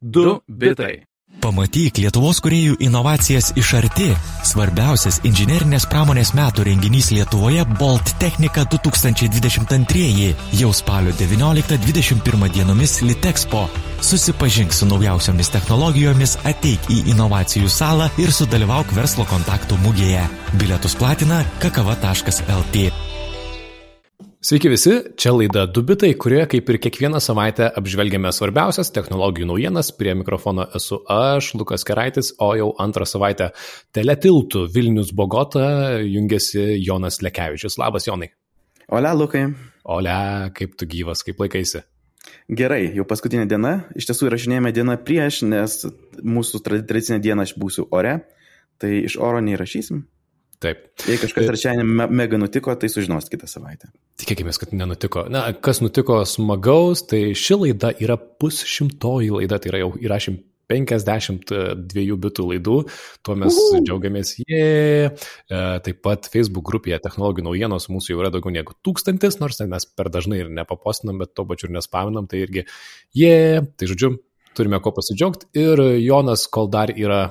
Du bitai. Pamatyk Lietuvos kuriejų inovacijas iš arti. Svarbiausias inžinerinės pramonės metų renginys Lietuvoje Bolt Technika 2022 jau spalio 19-21 dienomis Litexpo. Susipažink su naujausiomis technologijomis, ateik į inovacijų salą ir sudalyvauk verslo kontaktų mugėje. Bilietus platina kakava.lt. Sveiki visi, čia laida Dubitai, kurioje kaip ir kiekvieną savaitę apžvelgiame svarbiausias technologijų naujienas. Prie mikrofono esu aš, Lukas Keraitis, o jau antrą savaitę teletiltų Vilnius Bogota jungiasi Jonas Lekevičius. Labas, Jonai. Olia, Lukai. Olia, kaip tu gyvas, kaip laikaisi? Gerai, jau paskutinė diena. Iš tiesų įrašinėjame dieną prieš, nes mūsų tradicinė diena aš būsiu ore, tai iš oro neįrašysim. Taip. Jei kažkas trečiadienį me mega nutiko, tai sužinos kitą savaitę. Tikėkime, kad nenutiko. Na, kas nutiko smagaus, tai ši laida yra pusšimtoji laida, tai yra jau įrašym 52 bitų laidų, tuo mes Uhu. džiaugiamės. Jie. Taip pat Facebook grupėje technologijų naujienos mūsų jau yra daugiau negu tūkstantis, nors mes per dažnai ir nepapostinam, bet to pačiu ir nespaminam, tai irgi jie. Tai žodžiu, turime ko pasidžiaugti. Ir Jonas, kol dar yra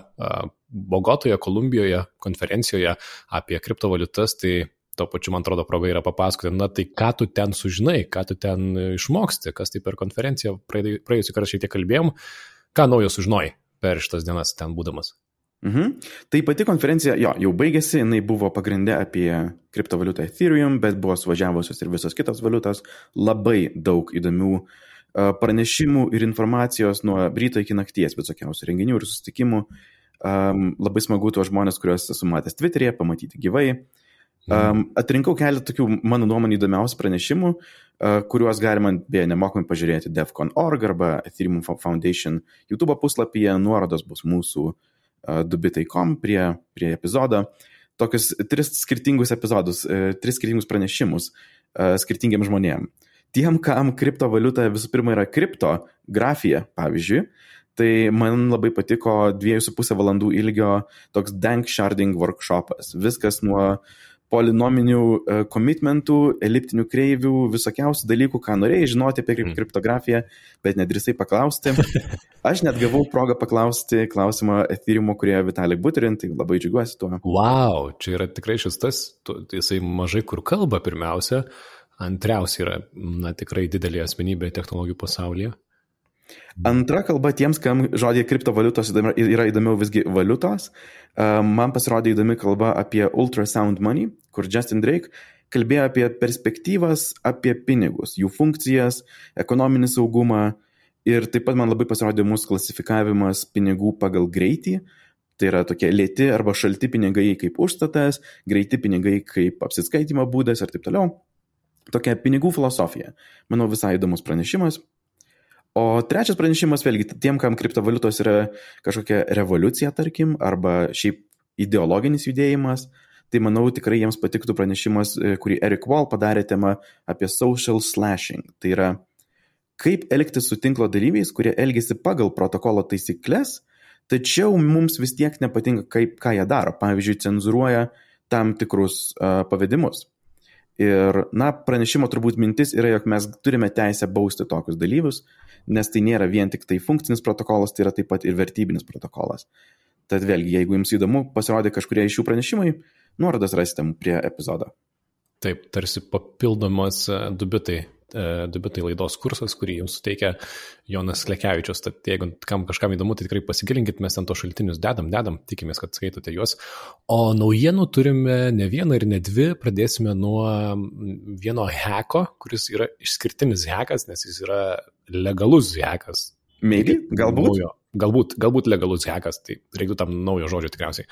Bogotoje, Kolumbijoje konferencijoje apie kriptovaliutas, tai to pačiu, man atrodo, proga yra papasakoti, na tai ką tu ten sužinai, ką tu ten išmoksti, kas tai per konferenciją, praėjusį kartą šiek tiek kalbėjom, ką naujo sužinojai per šitas dienas ten būdamas. Mhm. Tai pati konferencija, jo, jau baigėsi, jinai buvo pagrindė apie kriptovaliutą Ethereum, bet buvo suvažiavusios ir visos kitos valiutos, labai daug įdomių pranešimų ir informacijos nuo ryto iki nakties, visokiausių renginių ir susitikimų. Um, labai smagu tuos žmonės, kuriuos esu matęs Twitter'e, pamatyti gyvai. Um, atrinkau keletą tokių, mano nuomonė, įdomiausių pranešimų, uh, kuriuos galima beje nemokamai pažiūrėti defcon.org arba Ethereum Foundation YouTube puslapyje, nuorodos bus mūsų uh, dubitai.com prie, prie epizodo. Tokius tris skirtingus epizodus, uh, tris skirtingus pranešimus uh, skirtingiam žmonėm. Tiem, kam kriptovaliuta visų pirma yra kriptografija, pavyzdžiui, Tai man labai patiko 2,5 valandų ilgio toks dank sharding workshopas. Viskas nuo polinominių e, komitmentų, eliptinių kreivių, visokiausių dalykų, ką norėjai žinoti apie mm. kriptografiją, bet nedrįsai paklausti. Aš net gavau progą paklausti klausimą Ethereum, kurie Vitalik Buterin, tai labai džiugiuosi tuo. Wow, čia yra tikrai šis tas, jisai mažai kur kalba pirmiausia, antriausia yra, na, tikrai didelė asmenybė technologijų pasaulyje. Antra kalba tiems, kam žodžiai kriptovaliutos yra įdomiau visgi valiutos. Man pasirodė įdomi kalba apie ultrasound money, kur Justin Drake kalbėjo apie perspektyvas, apie pinigus, jų funkcijas, ekonominį saugumą ir taip pat man labai pasirodė mūsų klasifikavimas pinigų pagal greitį. Tai yra tokie lėti arba šalti pinigai kaip užstatas, greiti pinigai kaip apsiskaitimo būdas ir taip toliau. Tokia pinigų filosofija. Manau, visai įdomus pranešimas. O trečias pranešimas, vėlgi, tiem, kam kriptovaliutos yra kažkokia revoliucija, tarkim, arba šiaip ideologinis judėjimas, tai manau tikrai jiems patiktų pranešimas, e, kurį Eric Wall padarė tema apie social slashing. Tai yra, kaip elgtis su tinklo dalyviais, kurie elgesi pagal protokolo taisyklės, tačiau mums vis tiek nepatinka, kaip, ką jie daro. Pavyzdžiui, cenzuruoja tam tikrus uh, pavedimus. Ir, na, pranešimo turbūt mintis yra, jog mes turime teisę bausti tokius dalyvius, nes tai nėra vien tik tai funkcinis protokolas, tai yra taip pat ir vertybinis protokolas. Tad vėlgi, jeigu jums įdomu, pasirodė kažkurie iš šių pranešimai, nuorodas rasite prie epizodo. Taip, tarsi papildomas e, dubitai debitai laidos kursas, kurį jums suteikia Jonas Klekevičius. Tad jeigu kam kažkam įdomu, tai tikrai pasigilinkit, mes ten to šaltinius dedam, dedam, tikimės, kad skaitote juos. O naujienų turime ne vieną ir ne dvi. Pradėsime nuo vieno heko, kuris yra išskirtinis hekas, nes jis yra legalus hekas. Maybe, galbūt. Naujo, galbūt, galbūt legalus hekas, tai reiktų tam naujo žodžio tikriausiai.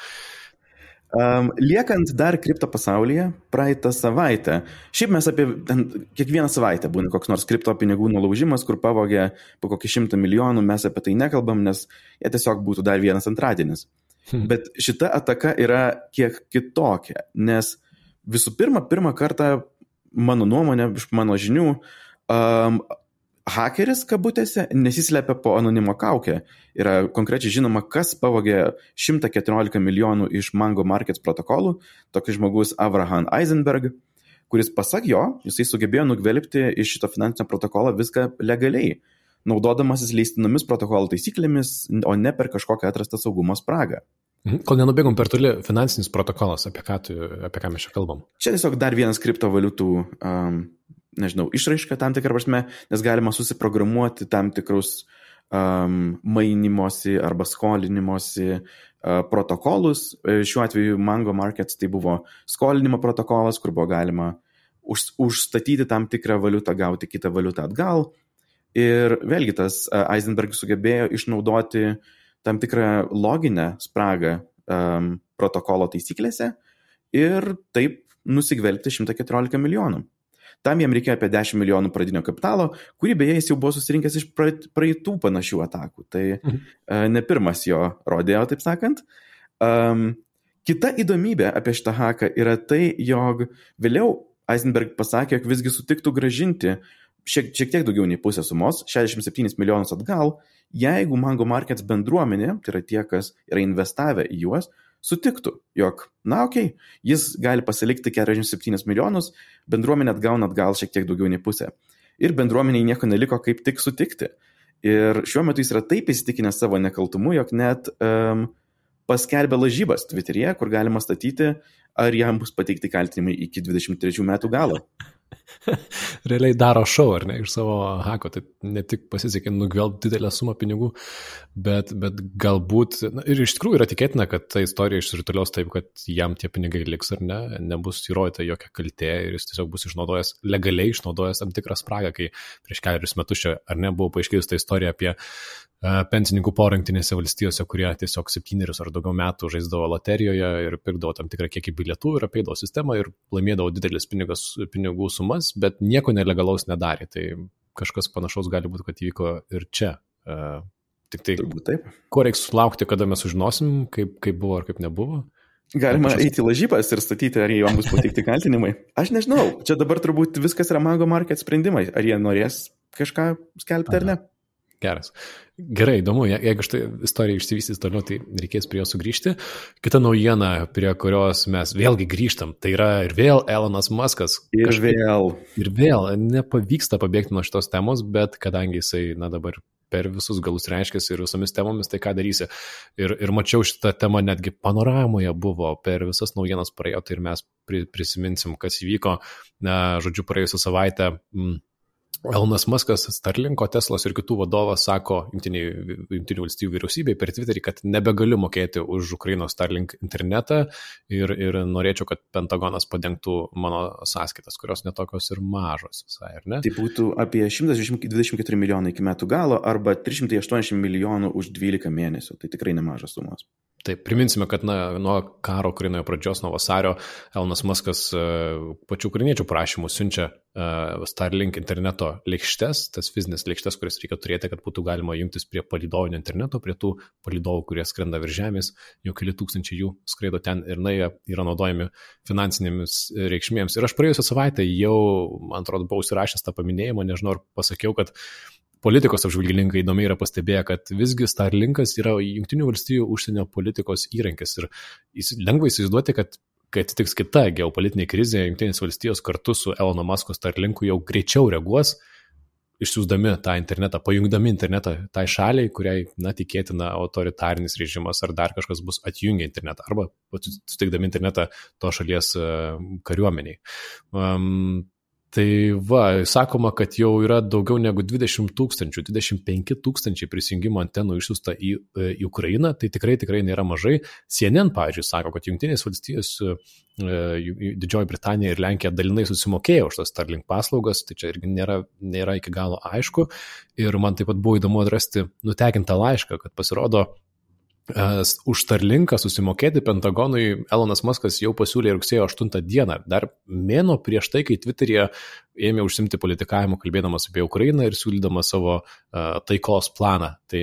Um, liekant dar kripto pasaulyje, praeitą savaitę, šiaip mes apie, ten, kiekvieną savaitę būna koks nors kripto pinigų nulaužimas, kur pavogė po kokį šimtą milijonų, mes apie tai nekalbam, nes jie tiesiog būtų dar vienas antradienis. Hmm. Bet šita ataka yra kiek kitokia, nes visų pirma, pirmą kartą, mano nuomonė, iš mano žinių, um, hakeris, kabutėse, nesislepia po anonimo kaukę. Yra konkrečiai žinoma, kas pavogė 114 milijonų iš Mango Markets protokolų, tokis žmogus Avraham Eisenberg, kuris pasak jo, jisai sugebėjo nugvelbti iš šito finansinio protokolo viską legaliai. naudodamasis leistinomis protokolo taisyklėmis, o ne per kažkokią atrastą saugumo spragą. Mhm. Kol nenubėgom per toli, finansinis protokolas, apie ką, tu, apie ką mes čia kalbam? Čia tiesiog dar vienas kriptovaliutų, um, nežinau, išraiška tam tikrą prasme, nes galima susiprogramuoti tam tikrus um, mainimosi arba skolinimosi uh, protokolus. E, šiuo atveju Mango Markets tai buvo skolinimo protokolas, kur buvo galima už, užstatyti tam tikrą valiutą, gauti kitą valiutą atgal. Ir vėlgi tas Eisenberg sugebėjo išnaudoti tam tikrą loginę spragą um, protokolo taisyklėse ir taip nusigvelbti 114 milijonų. Tam jam reikėjo apie 10 milijonų pradinio kapitalo, kurį beje jis jau buvo susirinkęs iš praeitų panašių atakų. Tai mhm. uh, ne pirmas jo rodėjo, taip sakant. Um, kita įdomybė apie šitą haką yra tai, jog vėliau Eisenberg pasakė, jog visgi sutiktų gražinti šiek, šiek tiek daugiau nei pusę sumos, 67 milijonus atgal, jeigu Mango Markets bendruomenė, tai yra tie, kas yra investavę į juos, sutiktų, jog, na, okei, okay, jis gali pasilikti 47 milijonus, bendruomenė atgauna atgal šiek tiek daugiau nei pusę. Ir bendruomeniai nieko neliko kaip tik sutikti. Ir šiuo metu jis yra taip įsitikinęs savo nekaltumu, jog net um, paskelbė lažybas Twitter'e, kur galima statyti, ar jam bus pateikti kaltinimai iki 23 metų galo. realiai daro šau, ar ne, iš savo hako, tai ne tik pasisekė nugvelbti didelę sumą pinigų, bet, bet galbūt, na, ir iš tikrųjų yra tikėtina, kad ta istorija išsiritulios taip, kad jam tie pinigai liks ar ne, nebus įrodyta jokia kaltė ir jis tiesiog bus išnaudojęs, legaliai išnaudojęs tam tikrą spragą, kai prieš keliarius metus čia, ar ne, buvo paaiškėjus ta istorija apie E, pensininkų porinktinėse valstijose, kurie tiesiog septynerius ar daugiau metų žaisdavo loterijoje ir pirkdavo tam tikrą kiekį bilietų ir apeidavo sistemą ir laimėdavo didelis pinigas, pinigų sumas, bet nieko nelegalaus nedarė. Tai kažkas panašaus gali būti, kad įvyko ir čia. E, tik tai, Turbūt taip. Ko reikia sulaukti, kada mes sužinosim, kaip, kaip buvo ar kaip nebuvo? Galima kažkas... eiti lažybas ir statyti, ar jie bus pateikti kaltinimai. Aš nežinau, čia dabar turbūt viskas yra Mango Market sprendimai, ar jie norės kažką skelbti Aha. ar ne. Geras. Gerai, įdomu, jeigu štai istorija išsivystys toliau, tai reikės prie jo sugrįžti. Kita naujiena, prie kurios mes vėlgi grįžtam, tai yra ir vėl Elonas Muskas. Ir kažkaip, vėl. Ir vėl, nepavyksta pabėgti nuo šitos temos, bet kadangi jisai, na dabar per visus galus reiškiasi ir visomis temomis, tai ką darysi. Ir, ir mačiau šitą temą netgi panoramoje buvo, per visas naujienas praėjo, tai ir mes prisiminsim, kas įvyko. Na, žodžiu, praėjusią savaitę. Mm, Elonas Muskas, Starlinko, Teslos ir kitų vadovas sako Junktinių valstybių vyriausybei per Twitterį, kad nebegaliu mokėti už Ukrainos Starlink internetą ir, ir norėčiau, kad Pentagonas padengtų mano sąskaitas, kurios netokios ir mažos visai, ar ne? Tai būtų apie 124 milijonai iki metų galo arba 380 milijonų už 12 mėnesių. Tai tikrai nemažas sumas. Taip, priminsime, kad na, nuo karo Ukrainoje pradžios, nuo vasario, Elnas Maskas uh, pačių ukrainiečių prašymų siunčia uh, Starlink interneto lėkštes, tas fizinės lėkštes, kurias reikia turėti, kad būtų galima jungtis prie palidovinio interneto, prie tų palidovų, kurie skrenda virš žemės, jau keli tūkstančiai jų skraido ten ir na, jie yra naudojami finansinėmis reikšmėms. Ir aš praėjusią savaitę jau, man atrodo, buvau užsirašęs tą paminėjimą, nežinau, ar pasakiau, kad politikos apžvalgininkai įdomiai yra pastebėję, kad visgi Starlinkas yra Junktinių valstybių užsienio politikos įrankis ir lengva įsivaizduoti, kad kai atsitiks kita geopolitinė krizė, Junktinės valstijos kartu su Elono Masko Starlinku jau greičiau reaguos, išsiųsdami tą internetą, pajungdami internetą tai šaliai, kuriai, na, tikėtina autoritarinis režimas ar dar kažkas bus atjungę internetą arba suteikdami internetą to šalies kariuomeniai. Um, Tai va, sakoma, kad jau yra daugiau negu 20 tūkstančių, 25 tūkstančiai prisijungimo antenų išsiųsta į, e, į Ukrainą, tai tikrai tikrai nėra mažai. CNN, pavyzdžiui, sako, kad Junktinės valstijos, e, Didžioji Britanija ir Lenkija dalinai susimokėjo už tas Starlink paslaugas, tai čia irgi nėra, nėra iki galo aišku. Ir man taip pat buvo įdomu atrasti nutekintą laišką, kad pasirodo, Už Starlinką susimokėti Pentagonui Elonas Muskas jau pasiūlė rugsėjo 8 dieną, dar mėno prieš tai, kai Twitter'e ėmė užsimti politikavimu, kalbėdamas apie Ukrainą ir siūlydamas savo taikos planą. Tai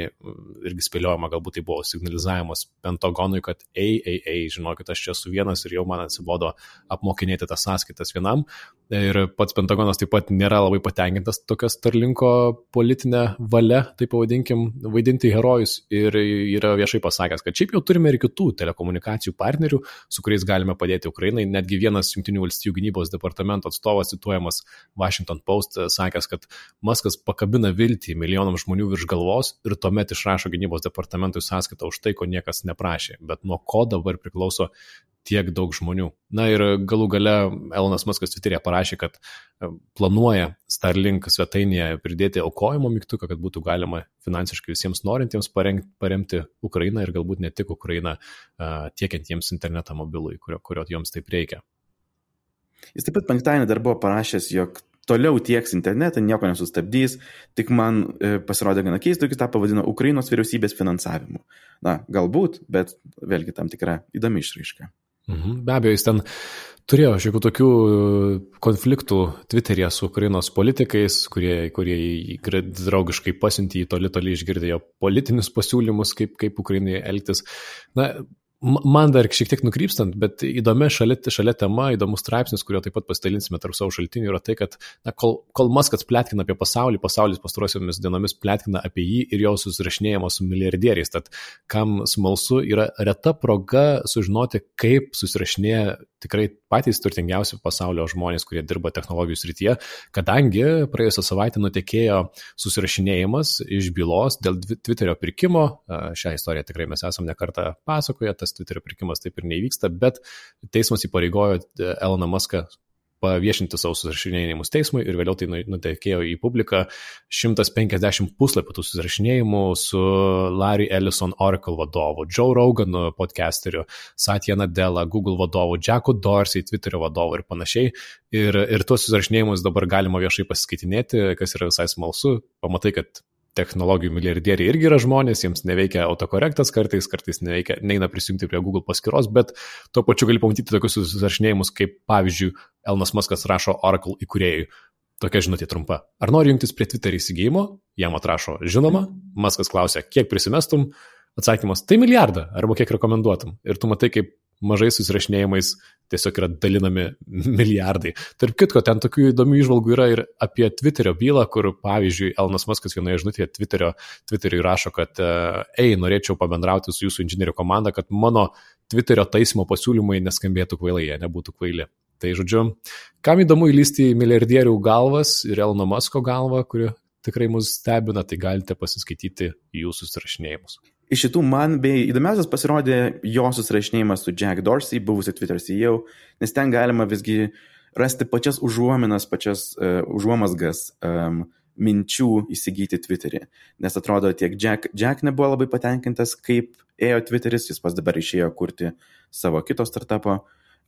irgi spėliojama, galbūt tai buvo signalizavimas Pentagonui, kad ei, ei, ei, žinokit, aš čia esu vienas ir jau man atsibodo apmokinėti tas sąskaitas vienam. Ir pats Pentagonas taip pat nėra labai patenkintas tokia Starlinko politinė valia, taip pavadinkim, vaidinti herojus ir yra viešai pasakęs, kad šiaip jau turime ir kitų telekomunikacijų partnerių, su kuriais galime padėti Ukrainai. Netgi vienas Junktinių valstybių gynybos departamento atstovas cituojamas Washington Post sakęs, kad Maskas pakabina viltį milijonų milijonams žmonių virš galvos ir tuomet išrašo gynybos departamentui sąskaitą už tai, ko niekas neprašė. Bet nuo ko dabar priklauso tiek daug žmonių. Na ir galų gale Elonas Muskas Twitter'e parašė, kad e, planuoja Starlink svetainėje pridėti aukojimo mygtuką, kad būtų galima finansiškai visiems norintiems parengti, paremti Ukrainą ir galbūt ne tik Ukrainą e, tiekiantiems internetą mobilui, kurio, kurio joms taip reikia. Jis taip pat penktadienį dar buvo parašęs, jog toliau tieks internetą, nieko nesustabdys, tik man e, pasirodė gana keista, jis tą pavadino Ukrainos vyriausybės finansavimu. Na, galbūt, bet vėlgi tam tikra įdomi išraiška. Mhm, be abejo, jis ten turėjo šiokių tokių e, konfliktų Twitter'e su Ukrainos politikais, kurie, kurie draugiškai pasiuntė į toli toli išgirdę jo politinius pasiūlymus, kaip, kaip Ukrainai elgtis. Na, Man dar šiek tiek nukrypstant, bet įdomi šalia, šalia tema, įdomus straipsnis, kurio taip pat pasidalinsime tarp savo šaltinių, yra tai, kad na, kol, kol Maskas plėtkina apie pasaulį, pasaulis pastarosiomis dienomis plėtkina apie jį ir jo susirašinėjimo su milijardieriais. Tad kam smalsu, yra reta proga sužinoti, kaip susirašinėja tikrai patys turtingiausi pasaulio žmonės, kurie dirba technologijų srityje, kadangi praėjusią savaitę nutekėjo susirašinėjimas iš bylos dėl Twitterio pirkimo. Šią istoriją tikrai mes esame nekartą pasakoję, tas Twitterio pirkimas taip ir neįvyksta, bet teismas įpareigojo e, Eloną Muską paviešinti savo susirašinėjimus teismui ir vėliau tai nu, nutekėjo į publiką 150 puslapių tų susirašinėjimų su Larry Ellison Oracle vadovu, Joe Rogan podcasteriu, Satya Nadella, Google vadovu, Jacku Dorsey, Twitterio vadovu ir panašiai. Ir, ir tuos susirašinėjimus dabar galima viešai pasiskaitinėti, kas yra visai smalsu. Pamatai, kad technologijų milijardieriai irgi yra žmonės, jiems neveikia autokorektas kartais, kartais neveikia, neina prisijungti prie Google paskyros, bet tuo pačiu gali pamatyti tokius susirašinėjimus, kaip pavyzdžiui, Elnas Muskas rašo Oracle įkūrėjui. Tokia žinutė trumpa. Ar nori jungtis prie Twitter įsigijimo? Jam atrašo, žinoma. Muskas klausia, kiek prisimestum? Atsakymas, tai milijardą, arba kiek rekomenduotum. Ir tu matai, kaip mažais susirašinėjimais tiesiog yra dalinami milijardai. Tarp kitko, ten tokių įdomių išvalgų yra ir apie Twitterio bylą, kur, pavyzdžiui, Elnas Maskas vienoje žinutėje Twitterio, Twitteriui rašo, kad, ei, norėčiau pabendrauti su jūsų inžinierių komanda, kad mano Twitterio taisymo pasiūlymai neskambėtų kvailai, jie nebūtų kvaili. Tai žodžiu, kam įdomu įlysti į milijardierių galvas ir Elono Masko galvą, kuri tikrai mus stebina, tai galite pasiskaityti jūsų susirašinėjimus. Iš šitų man bei įdomiausias pasirodė jo susirašinėjimas su Jack Dorsey, buvusi Twitter CEO, nes ten galima visgi rasti pačias užuominas, pačias uh, užuomasgas um, minčių įsigyti Twitterį. Nes atrodo, tiek Jack, Jack nebuvo labai patenkintas, kaip ėjo Twitteris, jis pas dabar išėjo kurti savo kito startupo.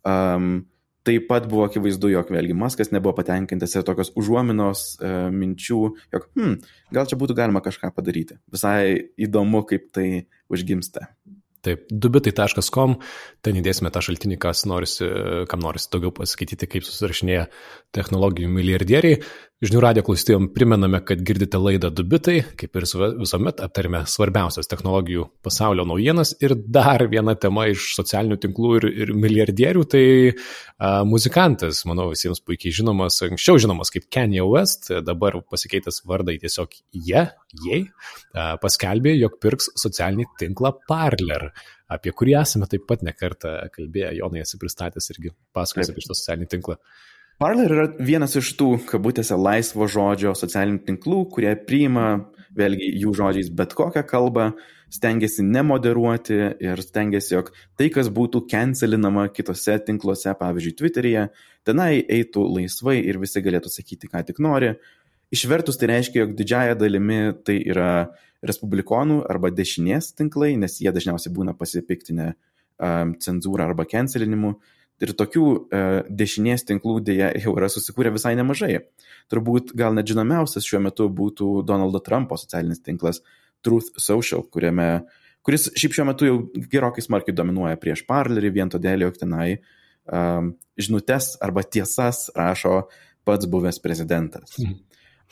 Um, Taip pat buvo akivaizdu, jog vėlgi Maskas nebuvo patenkintas ir tokios užuominos e, minčių, jog, hmm, gal čia būtų galima kažką padaryti. Visai įdomu, kaip tai užgimsta. Taip, dubitai.com, ten įdėsime tą šaltinį, kas norisi, kam norisi daugiau pasiskaityti, kaip susirašinėja technologijų milijardieriai. Žinių radio klausytėjom primename, kad girdite laidą Dubitai, kaip ir visuomet aptarėme svarbiausias technologijų pasaulio naujienas ir dar viena tema iš socialinių tinklų ir, ir milijardierių, tai a, muzikantas, manau, visiems puikiai žinomas, anksčiau žinomas kaip Kanye West, dabar pasikeitęs vardai tiesiog jie, jie, a, paskelbė, jog pirks socialinį tinklą Parler apie kurį esame taip pat nekartą kalbėję, Jonai esi pristatęs irgi pasakojęs apie šitą socialinį tinklą. Parler yra vienas iš tų, kabutėse, laisvo žodžio socialinių tinklų, kurie priima, vėlgi jų žodžiais, bet kokią kalbą, stengiasi nemoderuoti ir stengiasi, jog tai, kas būtų cancelinama kitose tinkluose, pavyzdžiui, Twitter'yje, tenai eitų laisvai ir visi galėtų sakyti, ką tik nori. Išvertus tai reiškia, jog didžiaja dalimi tai yra respublikonų arba dešinės tinklai, nes jie dažniausiai būna pasipiktinę um, cenzūrą arba cancelinimu. Ir tokių e, dešinės tinklų dėja jau yra susikūrę visai nemažai. Turbūt gal net žinomiausias šiuo metu būtų Donaldo Trumpo socialinis tinklas Truth Social, kuriame, kuris šiaip šiuo metu jau gerokai smarkiai dominuoja prieš Parlerį vien todėl, jog tenai um, žinutes arba tiesas rašo pats buvęs prezidentas. Mhm.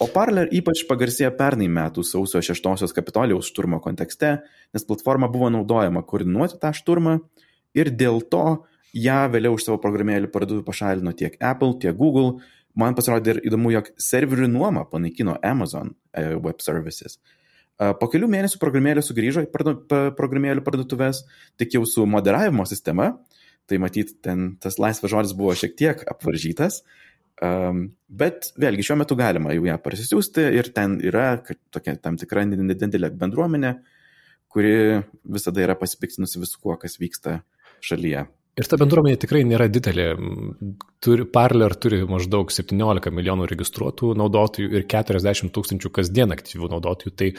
O Parler ypač pagarsėjo pernai metų sausio 6-osios Kapitolijaus šturmo kontekste, nes platforma buvo naudojama koordinuoti tą šturmą ir dėl to ją vėliau iš savo programėlių parduotų pašalino tiek Apple, tiek Google. Man pasirodė ir įdomu, jog serverių nuomą panaikino Amazon e, Web Services. E, po kelių mėnesių programėlė sugrįžo į programėlių parduotuvės, tik jau su moderavimo sistema, tai matyt, ten tas laisvas žodis buvo šiek tiek apvaržytas. Um, bet vėlgi šiuo metu galima jau ją parsisiųsti ir ten yra tokia tam tikra nedidelė bendruomenė, kuri visada yra pasipiktinusi visu kuo, kas vyksta šalyje. Ir ta bendruomenė tikrai nėra didelė. Turi, Parler turi maždaug 17 milijonų registruotų naudotojų ir 40 tūkstančių kasdien aktyvių naudotojų. Tai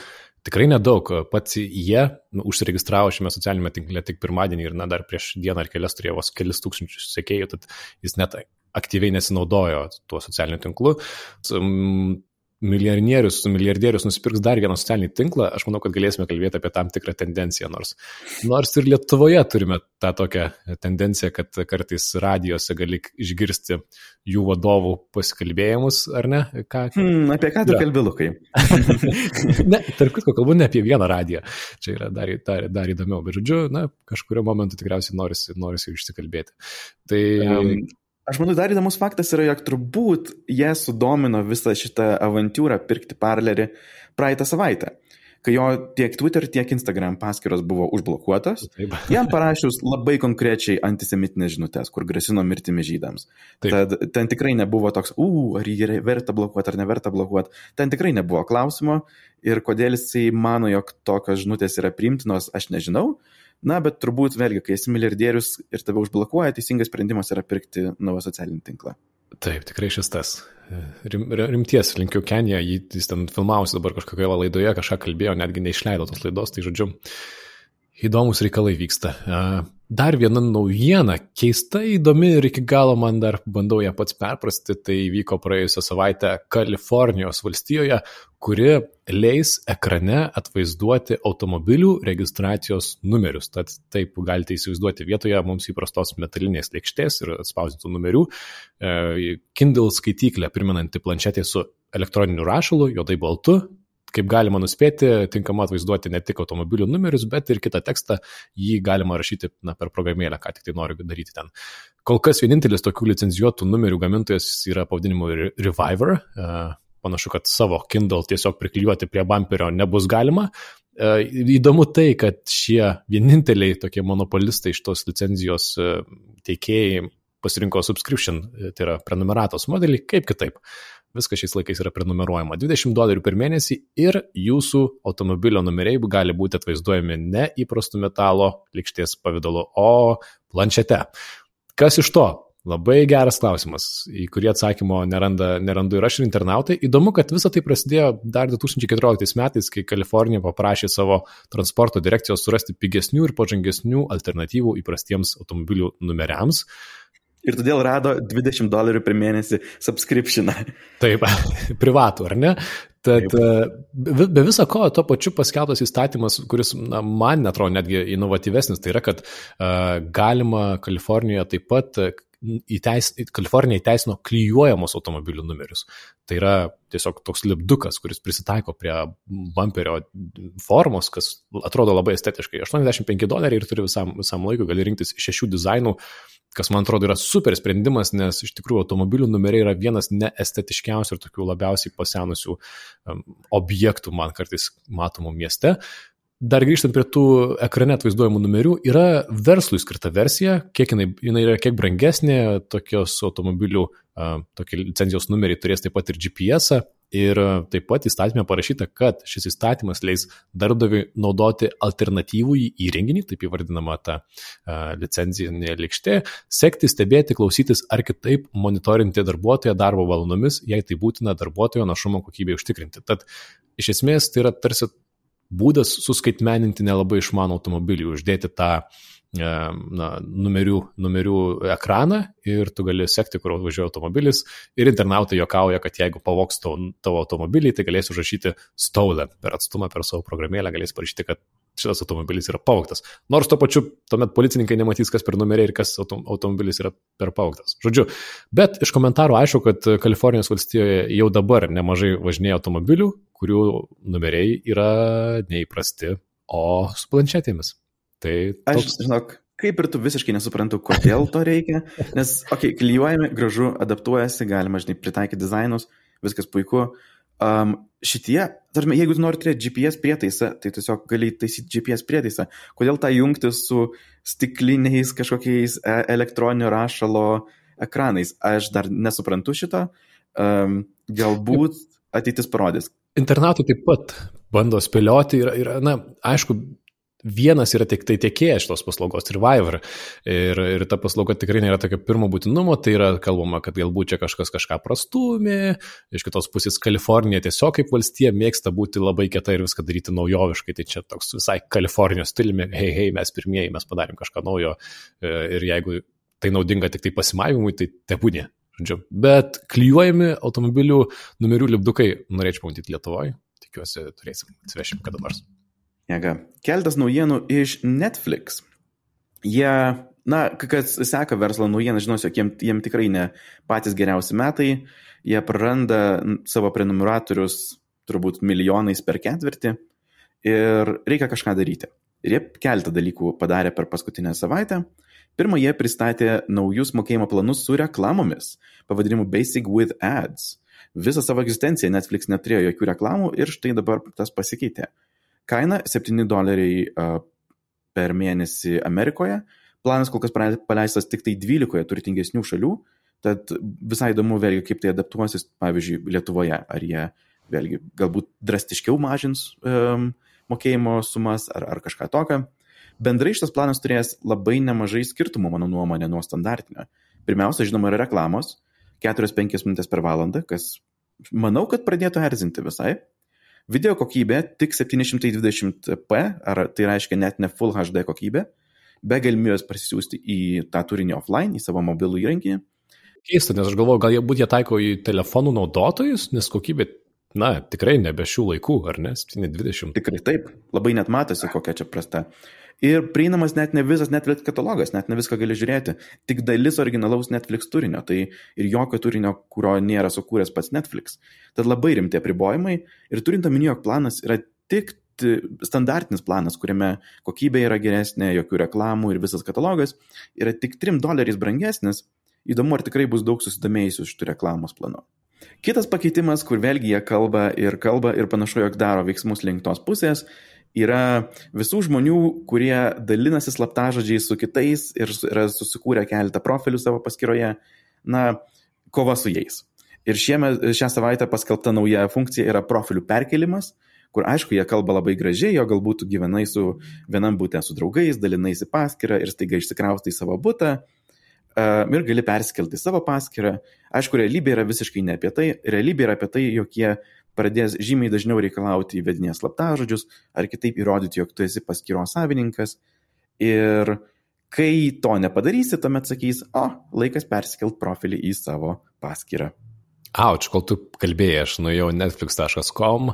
tikrai nedaug. Pats jie nu, užsiregistravo šiame socialinėme tinkle tik pirmadienį ir na, dar prieš dieną ar kelias turėjo vos kelis tūkstančius sekėjų, tad jis net aktyviai nesinaudojo tuo socialiniu tinklu milijardierius, milijardierius nusipirks dar vieną socialinį tinklą, aš manau, kad galėsime kalbėti apie tam tikrą tendenciją, nors, nors ir Lietuvoje turime tą tokią tendenciją, kad kartais radijose gali išgirsti jų vadovų pasikalbėjimus, ar ne? Ką, hmm, apie ką tu kalbi, Lukai? ne, tarp kitko, kalbu ne apie vieną radiją, čia yra dar, dar, dar įdomiau, bet žodžiu, na, kažkurio momentu tikriausiai norisi, norisi išsikalbėti. Tai um, Aš manau, dar įdomus faktas yra, jog turbūt jie sudomino visą šitą avantūrą pirkti parlerį praeitą savaitę, kai jo tiek Twitter, tiek Instagram paskyros buvo užblokuotos. Taip. Jam parašius labai konkrečiai antisemitinės žinutės, kur grasino mirtimi žydams. Taip. Tad ten tikrai nebuvo toks, u, ar jį verta blokuoti ar neverta blokuoti. Ten tikrai nebuvo klausimo ir kodėl jisai mano, jog tokios žinutės yra priimtinos, aš nežinau. Na, bet turbūt vėlgi, kai esi milijardierius ir tave užblokuoja, teisingas sprendimas yra pirkti naują socialinį tinklą. Taip, tikrai šis tas. Rim, rimties linkiu Kenija, jis ten filmavosi dabar kažkokioje laidoje, kažką kalbėjo, netgi neišleido tos laidos, tai žodžiu, įdomus reikalai vyksta. Dar viena naujiena, keista įdomi ir iki galo man dar bandau ją pats perprasti, tai vyko praėjusią savaitę Kalifornijos valstijoje, kuri leis ekrane atvaizduoti automobilių registracijos numerius. Tad taip galite įsivaizduoti vietoje mums įprastos metalinės lėkštės ir atspausdintų numerių, e, Kindle skaityklę primenanti planšetė su elektroniniu rašalu, juodai baltu, kaip galima nuspėti, tinkama atvaizduoti ne tik automobilių numerius, bet ir kitą tekstą, jį galima rašyti na, per programėlę, ką tik tai noriu daryti ten. Kol kas vienintelis tokių licenzijuotų numerių gamintojas yra pavadinimu Reviver. E, panašu, kad savo Kindle tiesiog priklijuoti prie bumperio nebus galima. E, įdomu tai, kad šie vieninteliai tokie monopolistai iš tos licenzijos e, teikėjai pasirinko subscription, tai yra prenumeratos modelį, kaip kitaip. Viskas šiais laikais yra prenumeruojama 20 dolerių per mėnesį ir jūsų automobilio numeriai gali būti atvaizduojami ne įprastu metalo likšties pavydalu, o planšete. Kas iš to? Labai geras klausimas, į kurį atsakymo neranda, nerandu ir aš ir internautai. Įdomu, kad visa tai prasidėjo dar 2014 metais, kai Kalifornija paprašė savo transporto direkcijos surasti pigesnių ir pažangesnių alternatyvų įprastiems automobilių numeriams. Ir todėl rado 20 dolerių per mėnesį subscriptioną. Taip, privatų, ar ne? Tad Taip. E, be viso ko, tuo pačiu paskelbtas įstatymas, kuris na, man netrodo netgi inovatyvesnis, tai yra, kad uh, galima Kalifornijoje taip pat įteis, Kalifornija įteisino klyjuojamos automobilių numerius. Tai yra tiesiog toks lipdukas, kuris prisitaiko prie bumperio formos, kas atrodo labai estetiškai. 85 doleriai ir turi visam, visam laikui, gali rinktis šešių dizainų, kas man atrodo yra super sprendimas, nes iš tikrųjų automobilių numeriai yra vienas neestetiškiausių ir tokių labiausiai pasenusių um, objektų man kartais matomų mieste. Dar grįžtant prie tų ekrane atvaizduojamų numerių, yra verslui skirta versija, kiek jinai, jinai yra kiek brangesnė, tokios automobilių, tokie licenzijos numeriai turės taip pat ir GPS. -ą. Ir taip pat įstatymė parašyta, kad šis įstatymas leis darbdaviui naudoti alternatyvų į įrenginį, taip įvardinama ta licencijinė likštė, sekti, stebėti, klausytis ar kitaip monitorinti darbuotoją darbo valandomis, jei tai būtina darbuotojo našumo kokybei užtikrinti. Tad iš esmės tai yra tarsi būdas suskaitmeninti nelabai išmanų automobilį, uždėti tą e, na, numerių, numerių ekraną ir tu gali sekti, kur važiuoja automobilis. Ir internautai jokauja, kad jeigu pavoks tavo, automobilį, tai galės užrašyti stolen per atstumą, per savo programėlę, galės parašyti, kad šitas automobilis yra pavogtas. Nors tuo pačiu tuomet policininkai nematys, kas per numeriai ir kas automobilis yra per pavogtas. Žodžiu, bet iš komentarų aišku, kad Kalifornijos valstijoje jau dabar nemažai važinėja automobilių, kurių numeriai yra neįprasti, o su planšetėmis. Tai toks... Aš, žinok, kaip ir tu visiškai nesuprantu, kodėl to reikia, nes, okei, okay, klyjuojami, gražu, adaptuojasi, galima, žinai, pritaikyti dizainus, viskas puiku. Um, šitie, tarime, jeigu tu nori turėti GPS prietaisą, tai tiesiog gali taisyti GPS prietaisą. Kodėl tą jungti su stikliniais kažkokiais e, elektroninio rašalo ekranais. Aš dar nesuprantu šito, um, galbūt ateitis parodys. Internautai taip pat bando spėlioti ir, ir na, aišku, vienas yra tik tai tiekėjas šitos paslaugos, Reviver. Ir, ir ta paslauga tikrai nėra tokio pirmo būtinumo, tai yra kalbama, kad galbūt čia kažkas kažką prastumė, iš kitos pusės Kalifornija tiesiog kaip valstija mėgsta būti labai kieta ir viską daryti naujoviškai, tai čia toks visai Kalifornijos stiliumi, hei, hei, mes pirmieji, mes padarėm kažką naujo e, ir jeigu tai naudinga tik tai pasimavimui, tai tebūnė. Bet klyjuojami automobilių numerių lipdukai norėčiau pamatyti Lietuvoje. Tikiuosi, turėsim, atsivešim kada nors. Jėga. Keltas naujienų iš Netflix. Jie, na, kas seka verslo naujieną, žinos, jog jiem, jiem tikrai ne patys geriausi metai. Jie praranda savo prenumeratorius turbūt milijonais per ketvirtį ir reikia kažką daryti. Ir jie keltą dalykų padarė per paskutinę savaitę. Pirmą jie pristatė naujus mokėjimo planus su reklamomis, pavadinimu Basic with Ads. Visą savo egzistenciją Netflix neturėjo jokių reklamų ir štai dabar tas pasikeitė. Kaina 7 doleriai per mėnesį Amerikoje. Planas kol kas paleistas tik tai 12 turtingesnių šalių, tad visai įdomu vėlgi, kaip tai adaptuosis, pavyzdžiui, Lietuvoje. Ar jie vėlgi galbūt drastiškiau mažins um, mokėjimo sumas ar, ar kažką tokio. Bendrai šitas planas turės labai nemažai skirtumų, mano nuomonė, nuo standartinio. Pirmiausia, žinoma, yra reklamos, 4-5 minutės per valandą, kas manau, kad pradėtų erzinti visai. Video kokybė tik 720p, ar tai reiškia net ne Full HD kokybė, be galimybės parsisiųsti į tą turinį offline, į savo mobilų įrenginį. Keista, nes aš galvoju, gal jie būt jie taiko į telefonų naudotojus, nes kokybė, na, tikrai nebe šių laikų, ar ne, 720. Tikrai taip, labai net matosi, kokia čia prasta. Ir prieinamas net ne visas Netflix katalogas, net ne viską gali žiūrėti, tik dalis originalaus Netflix turinio, tai ir jokio turinio, kurio nėra sukūręs pats Netflix. Tad labai rimti apribojimai ir turint omeny, jog planas yra tik standartinis planas, kuriame kokybė yra geresnė, jokių reklamų ir visas katalogas yra tik 3 doleriais brangesnis, įdomu, ar tikrai bus daug susidomėjusių šitų reklamos planu. Kitas pakeitimas, kur vėlgi jie kalba ir kalba ir panašu, jog daro veiksmus link tos pusės, yra visų žmonių, kurie dalinasi slaptažodžiai su kitais ir yra susikūrę keletą profilių savo paskyroje, na, kova su jais. Ir šiame, šią savaitę paskelbta nauja funkcija yra profilių perkelimas, kur aišku, jie kalba labai gražiai, jo galbūt gyvenai su vienam būtė su draugais, dalinaisi paskyrą ir staiga išsikraustai savo būtą ir gali perskelti savo paskyrą. Aišku, realybė yra visiškai ne apie tai. Realybė yra apie tai, jog jie pradės žymiai dažniau reikalauti įvedinės slaptažodžius ar kitaip įrodyti, jog tu esi paskyros savininkas. Ir kai to nepadarysi, tuomet sakys, o, laikas persikelt profilį į savo paskyrą. Auč, kol tu kalbėjai, aš nuėjau netflix.com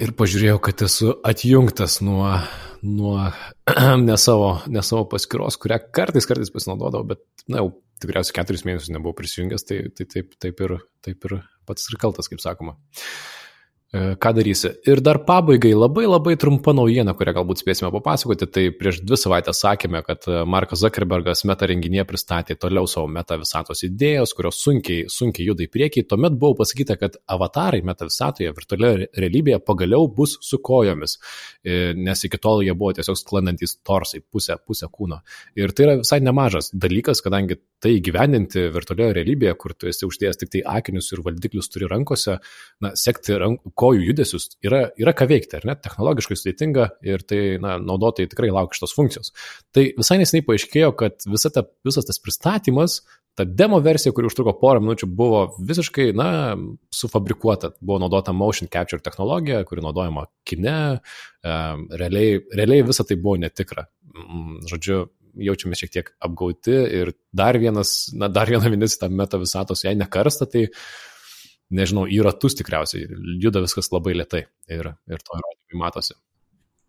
ir pažiūrėjau, kad esu atjungtas nuo, nuo ne, savo, ne savo paskyros, kurią kartais, kartais pasinaudodavau, bet, na, jau tikriausiai keturis mėnesius nebuvau prisijungęs, tai, tai taip, taip, ir, taip ir pats ir kaltas, kaip sakoma. E, ką darysi. Ir dar pabaigai labai labai trumpa naujiena, kurią galbūt spėsime papasakoti. Tai prieš dvi savaitės sakėme, kad e, Markas Zuckerbergas meta renginėje pristatė toliau savo meta visatos idėjos, kurios sunkiai, sunkiai juda į priekį. Tuomet buvo pasakyta, kad avatarai meta visatoje virtualioje realybėje pagaliau bus su kojomis, e, nes iki tol jie buvo tiesiog sklandantis torsai, pusę, pusę kūno. Ir tai yra visai nemažas dalykas, kadangi tai gyvendinti virtualioje realybėje, kur tu esi uždėjęs tik tai akinius ir valdiklius turi rankose, na, sekti rankų kojų judesius yra, yra ką veikti, ar ne? Technologiškai sudėtinga ir tai, na, naudotojai tikrai laukia šitos funkcijos. Tai visai nesiniai paaiškėjo, kad visa ta, visas tas pristatymas, ta demo versija, kuri užtruko porą minučių, buvo visiškai, na, sufabrikuota. Buvo naudota motion capture technologija, kuri naudojama kine. Realiai, realiai visa tai buvo netikra. Mm, žodžiu, jaučiame šiek tiek apgauti ir dar vienas, na, dar viena vinis tą meta visatos, jei nekarsta, tai uh, nežinau, į ratus tikriausiai, juda viskas labai lietai ir, ir to įrodymai matosi.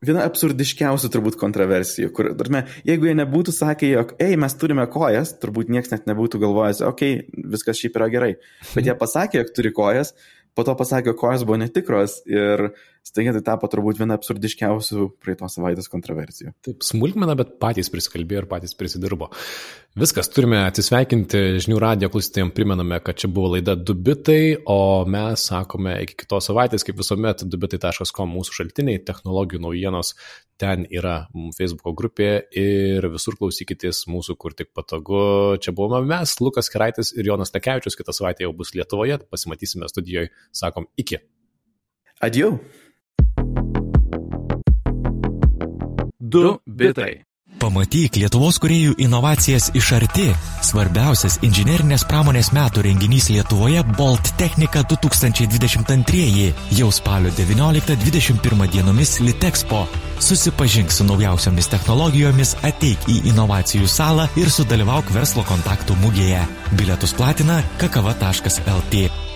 Viena absurdiškiausių turbūt kontroversijų, kur, tarme, jeigu jie nebūtų sakę, jog, ei, mes turime kojas, turbūt niekas net nebūtų galvojęs, okei, okay, viskas šiaip yra gerai. Bet jie pasakė, jog turi kojas, po to pasakė, kojas buvo netikros ir staiga tai tapo turbūt viena absurdiškiausių praeitos savaitės kontroversijų. Taip, smulkmena, bet patys prisikalbėjo ir patys prisidirbo. Viskas, turime atsisveikinti žinių radijo klausytėjams, primename, kad čia buvo laida Dubitai, o mes sakome iki kitos savaitės, kaip visuomet, dubitai.com mūsų šaltiniai, technologijų naujienos, ten yra Facebook grupė ir visur klausykitės mūsų, kur tik patogu. Čia buvome mes, Lukas Keraitis ir Jonas Tekevičius, kitą savaitę jau bus Lietuvoje, pasimatysime studijoje, sakom iki. Adieu. Du bitai. Pamatyk Lietuvos kuriejų inovacijas iš arti. Svarbiausias inžinerinės pramonės metų renginys Lietuvoje Bolt Technika 2022 jau spalio 19-21 dienomis Litexpo. Susipažink su naujausiomis technologijomis, ateik į inovacijų salą ir sudalyvauk verslo kontaktų mugėje. Bilietus platina kakava.lt.